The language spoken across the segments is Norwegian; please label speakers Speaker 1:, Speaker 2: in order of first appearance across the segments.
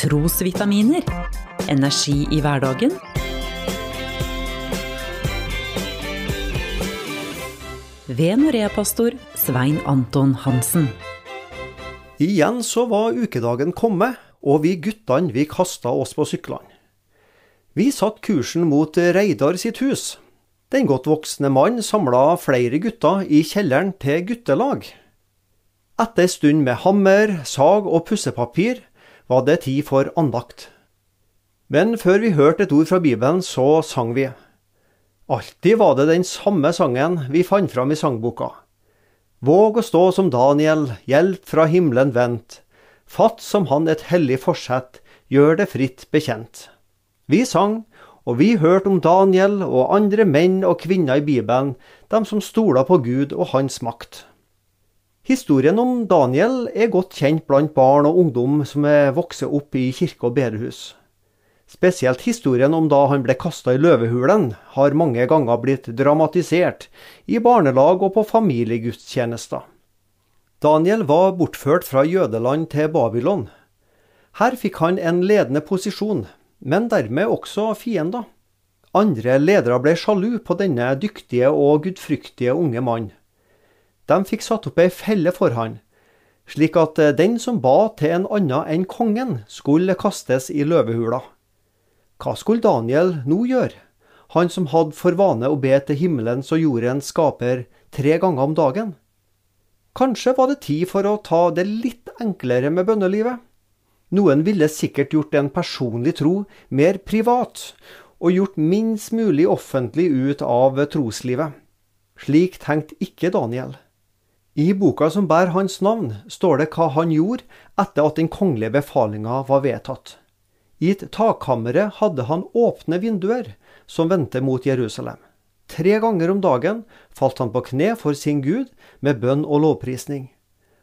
Speaker 1: Trosvitaminer. Energi i hverdagen. Ved Norea-pastor Svein Anton Hansen.
Speaker 2: Igjen så var ukedagen kommet, og vi guttene vi kasta oss på syklene. Vi satte kursen mot Reidar sitt hus. Den godt voksne mann samla flere gutter i kjelleren til guttelag. Etter ei stund med hammer, sag og pussepapir var det tid for andakt. Men før vi hørte et ord fra Bibelen, så sang vi. Alltid var det den samme sangen vi fant fram i sangboka. Våg å stå som Daniel, hjelp fra himmelen vendt. Fatt som han et hellig forsett, gjør det fritt bekjent. Vi sang, og vi hørte om Daniel og andre menn og kvinner i Bibelen, dem som stola på Gud og hans makt. Historien om Daniel er godt kjent blant barn og ungdom som er vokst opp i kirke og bedehus. Spesielt historien om da han ble kasta i løvehulen, har mange ganger blitt dramatisert i barnelag og på familiegudstjenester. Daniel var bortført fra jødeland til Babylon. Her fikk han en ledende posisjon, men dermed også fiender. Andre ledere ble sjalu på denne dyktige og gudfryktige unge mann. De fikk satt opp ei felle for han, slik at den som ba til en annen enn kongen, skulle kastes i løvehula. Hva skulle Daniel nå gjøre, han som hadde for vane å be til himmelens og jordens skaper tre ganger om dagen? Kanskje var det tid for å ta det litt enklere med bønnelivet? Noen ville sikkert gjort en personlig tro mer privat, og gjort minst mulig offentlig ut av troslivet. Slik tenkte ikke Daniel. I boka som bærer hans navn, står det hva han gjorde etter at den kongelige befalinga var vedtatt. I et takkammeret hadde han åpne vinduer som vendte mot Jerusalem. Tre ganger om dagen falt han på kne for sin Gud med bønn og lovprisning.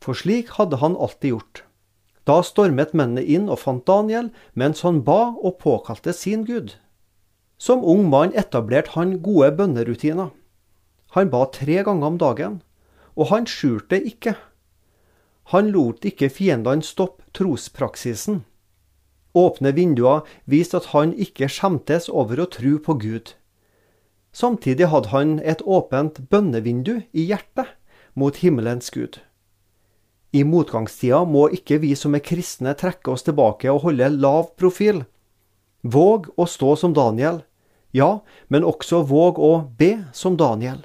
Speaker 2: For slik hadde han alltid gjort. Da stormet mennene inn og fant Daniel mens han ba og påkalte sin Gud. Som ung mann etablerte han gode bønnerutiner. Han ba tre ganger om dagen, og han skjulte ikke. Han lot ikke fiendene stoppe trospraksisen. Åpne vinduer viste at han ikke skjemtes over å tro på Gud. Samtidig hadde han et åpent bønnevindu i hjertet mot himmelens Gud. I motgangstida må ikke vi som er kristne trekke oss tilbake og holde lav profil. Våg å stå som Daniel, ja, men også våg å be som Daniel.